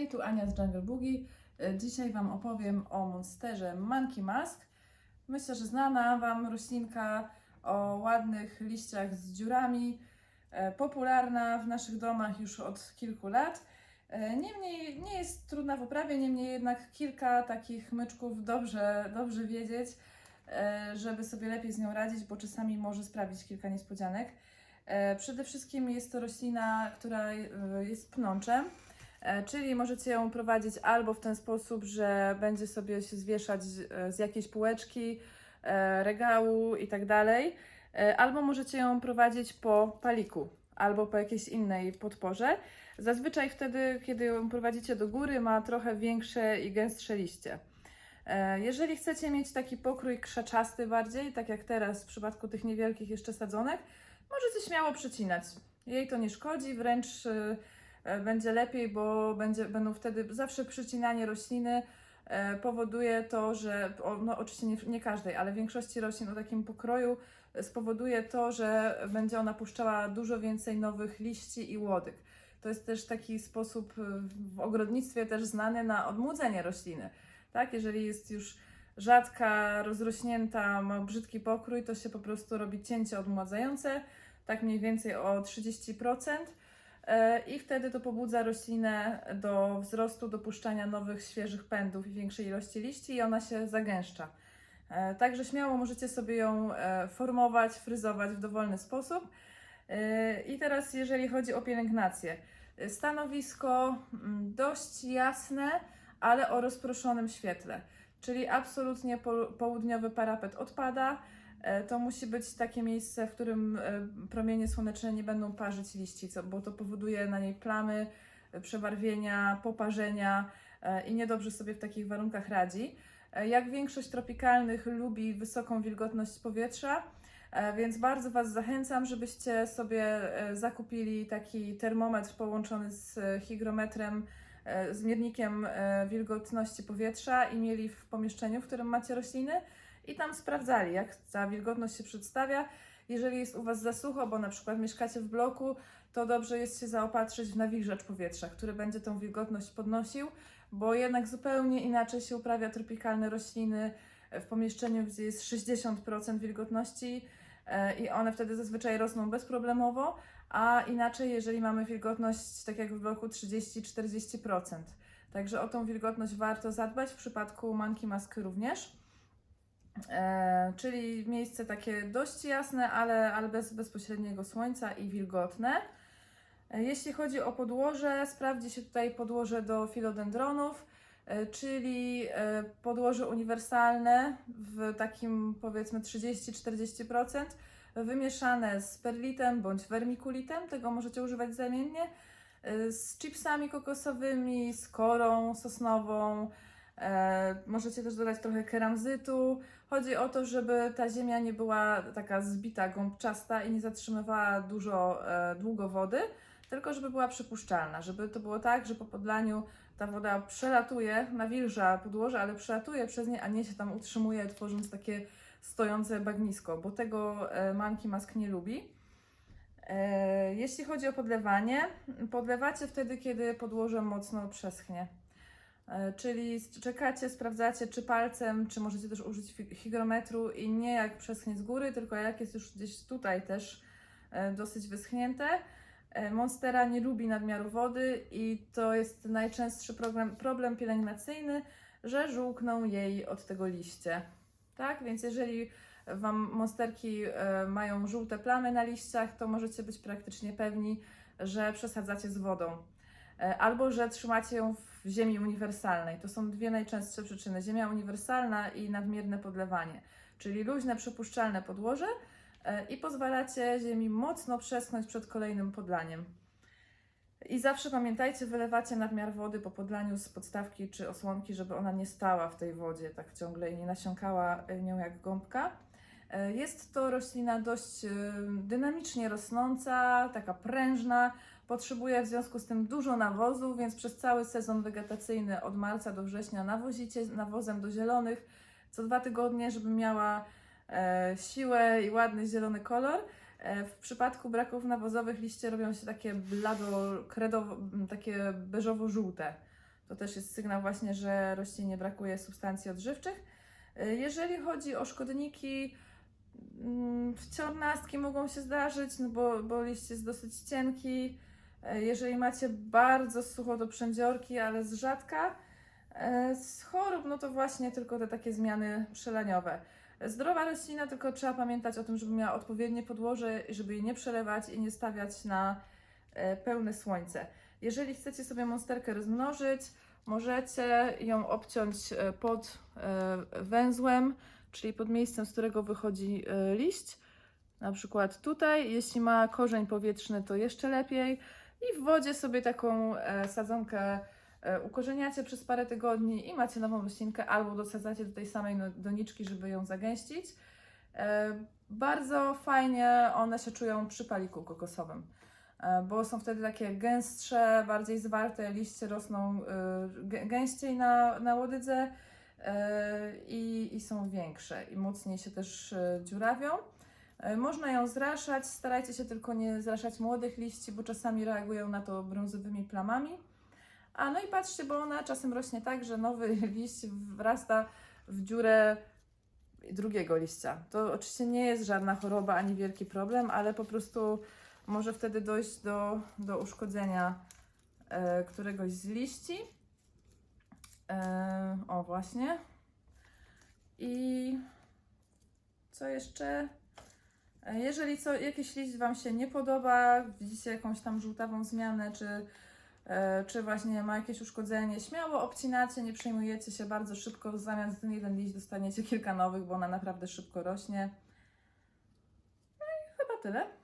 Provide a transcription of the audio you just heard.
Hej, tu Ania z Jungle Boogie. E, Dzisiaj Wam opowiem o monsterze Monkey Mask. Myślę, że znana Wam roślinka o ładnych liściach z dziurami, e, popularna w naszych domach już od kilku lat. E, Niemniej nie jest trudna w uprawie, niemniej jednak kilka takich myczków dobrze, dobrze wiedzieć, żeby sobie lepiej z nią radzić, bo czasami może sprawić kilka niespodzianek. Przede wszystkim jest to roślina, która jest pnączem. E, Czyli możecie ją prowadzić albo w ten sposób, że będzie sobie się zwieszać z, e, z jakiejś półeczki, e, regału i tak dalej, albo możecie ją prowadzić po paliku albo po jakiejś innej podporze. Zazwyczaj wtedy, kiedy ją prowadzicie do góry, ma trochę większe i gęstsze liście. Jeżeli chcecie mieć taki pokrój krzaczasty bardziej, tak jak teraz w przypadku tych niewielkich jeszcze sadzonek, możecie śmiało przecinać. Jej to nie szkodzi, wręcz będzie lepiej, bo będzie, będą wtedy zawsze przycinanie rośliny e, powoduje to, że no oczywiście nie, nie każdej, ale większości roślin o takim pokroju e, spowoduje to, że będzie ona puszczała dużo więcej nowych liści i łodyg. To jest też taki sposób e, w ogrodnictwie też znany na odmłodzenie rośliny. Tak, jeżeli jest już rzadka, rozrośnięta, ma brzydki pokrój, to się po prostu robi cięcie odmładzające, tak mniej więcej o 30%. E, I wtedy to pobudza roślinę do wzrostu, dopuszczania nowych, świeżych pędów i większej ilości liści i ona się zagęszcza. E, Także śmiało możecie sobie ją e, formować, fryzować w dowolny sposób. I teraz jeżeli chodzi o pielęgnację. Stanowisko mm, dość jasne, ale o rozproszonym świetle. Czyli absolutnie po- południowy parapet odpada. E, To musi być takie miejsce, w którym e, promienie słoneczne nie będą parzyć liści, bo to powoduje na niej plamy, e, przebarwienia, poparzenia i niedobrze sobie w takich warunkach radzi. Jak większość tropikalnych lubi wysoką wilgotność powietrza, więc bardzo Was zachęcam, żebyście sobie zakupili taki termometr połączony z hygrometrem, z miernikiem wilgotności powietrza i mieli w pomieszczeniu, w którym macie rośliny i tam sprawdzali, jak ta wilgotność się przedstawia. Jeżeli jest u Was za sucho, bo na przykład mieszkacie w bloku, to dobrze jest się zaopatrzyć w nawilżacz powietrza, który będzie tą wilgotność podnosił, bo jednak zupełnie inaczej się uprawia tropikalne rośliny w pomieszczeniu, gdzie jest 60% wilgotności e, i one wtedy zazwyczaj rosną bezproblemowo, a inaczej, jeżeli mamy wilgotność, tak jak w bloku 30-40%. Także o tą wilgotność warto zadbać, w przypadku Monkey Mask również. E, czyli miejsce takie dość jasne, ale, ale bez bezpośredniego słońca i wilgotne. E, Jeśli chodzi o podłoże, sprawdzi się tutaj podłoże do filodendronów, e, czyli e, podłoże uniwersalne w takim powiedzmy 30-40%, wymieszane z perlitem bądź wermikulitem, tego możecie używać zamiennie, e, z chipsami kokosowymi, z korą sosnową, możecie też dodać trochę keramzytu. Chodzi o to, żeby ta ziemia nie była taka zbita, gąbczasta i nie zatrzymywała dużo, e, długo wody, tylko żeby była przypuszczalna, żeby to było tak, że po podlaniu ta woda przelatuje, nawilża podłoże, ale przelatuje przez nie, a nie się tam utrzymuje, tworząc takie stojące bagnisko, bo tego e, Monkey Mask nie lubi. E, Jeśli chodzi o podlewanie, podlewacie wtedy, kiedy podłoże mocno przeschnie. E, Czyli czekacie, sprawdzacie, czy palcem, czy możecie też użyć hygrometru i nie jak przeschnie z góry, tylko jak jest już gdzieś tutaj też e, dosyć wyschnięte. E, Monstera nie lubi nadmiaru wody i to jest najczęstszy problem, problem pielęgnacyjny, że żółkną jej od tego liście. Tak, więc jeżeli Wam monsterki mają żółte plamy na liściach, to możecie być praktycznie pewni, że przesadzacie z wodą. E, Albo że trzymacie ją w ziemi uniwersalnej. To są dwie najczęstsze przyczyny: ziemia uniwersalna i nadmierne podlewanie, czyli luźne, przepuszczalne podłoże e, i pozwalacie ziemi mocno przeschnąć przed kolejnym podlaniem. I zawsze pamiętajcie, wylewacie nadmiar wody po podlaniu z podstawki czy osłonki, żeby ona nie stała w tej wodzie tak ciągle i nie nasiąkała e, nią jak gąbka. Jest to roślina dość dynamicznie rosnąca, taka prężna, potrzebuje w związku z tym dużo nawozu, więc przez cały sezon wegetacyjny od marca do września nawozicie nawozem do zielonych co dwa tygodnie, żeby miała e, siłę i ładny zielony kolor. E, W przypadku braków nawozowych liście robią się takie blado, kredowo, takie beżowo-żółte. To też jest sygnał właśnie, że roślinie brakuje substancji odżywczych. E, Jeżeli chodzi o szkodniki, wciornastki mogą się zdarzyć, no bo, bo liść jest dosyć cienki. E, Jeżeli macie bardzo sucho do przędziorki, ale z rzadka, e, z chorób, no to właśnie tylko te takie zmiany przeleniowe. Zdrowa roślina, tylko trzeba pamiętać o tym, żeby miała odpowiednie podłoże, żeby jej nie przelewać i nie stawiać na e, pełne słońce. Jeżeli chcecie sobie monsterkę rozmnożyć, możecie ją obciąć pod węzłem, czyli pod miejscem, z którego wychodzi liść. Na przykład tutaj, jeśli ma korzeń powietrzny, to jeszcze lepiej. I w wodzie sobie taką e, sadzonkę e, ukorzeniacie przez parę tygodni i macie nową roślinkę, albo dosadzacie do tej samej no- doniczki, żeby ją zagęścić. E, Bardzo fajnie one się czują przy paliku kokosowym, bo są wtedy takie gęstsze, bardziej zwarte, liście rosną gę- gęściej na, na łodydze i, i są większe i mocniej się też dziurawią. E, Można ją zraszać, starajcie się tylko nie zraszać młodych liści, bo czasami reagują na to brązowymi plamami. A no i patrzcie, bo ona czasem rośnie tak, że nowy liść wrasta w dziurę drugiego liścia. To oczywiście nie jest żadna choroba ani wielki problem, ale po prostu może wtedy dojść do, do uszkodzenia e, któregoś z liści. E, o, właśnie. I co jeszcze? E, Jeżeli co, jakiś liść Wam się nie podoba, widzicie jakąś tam żółtawą zmianę, czy, e, czy właśnie ma jakieś uszkodzenie, śmiało obcinacie, nie przejmujecie się bardzo szybko, zamiast ten jeden liść dostaniecie kilka nowych, bo ona naprawdę szybko rośnie. No i chyba tyle.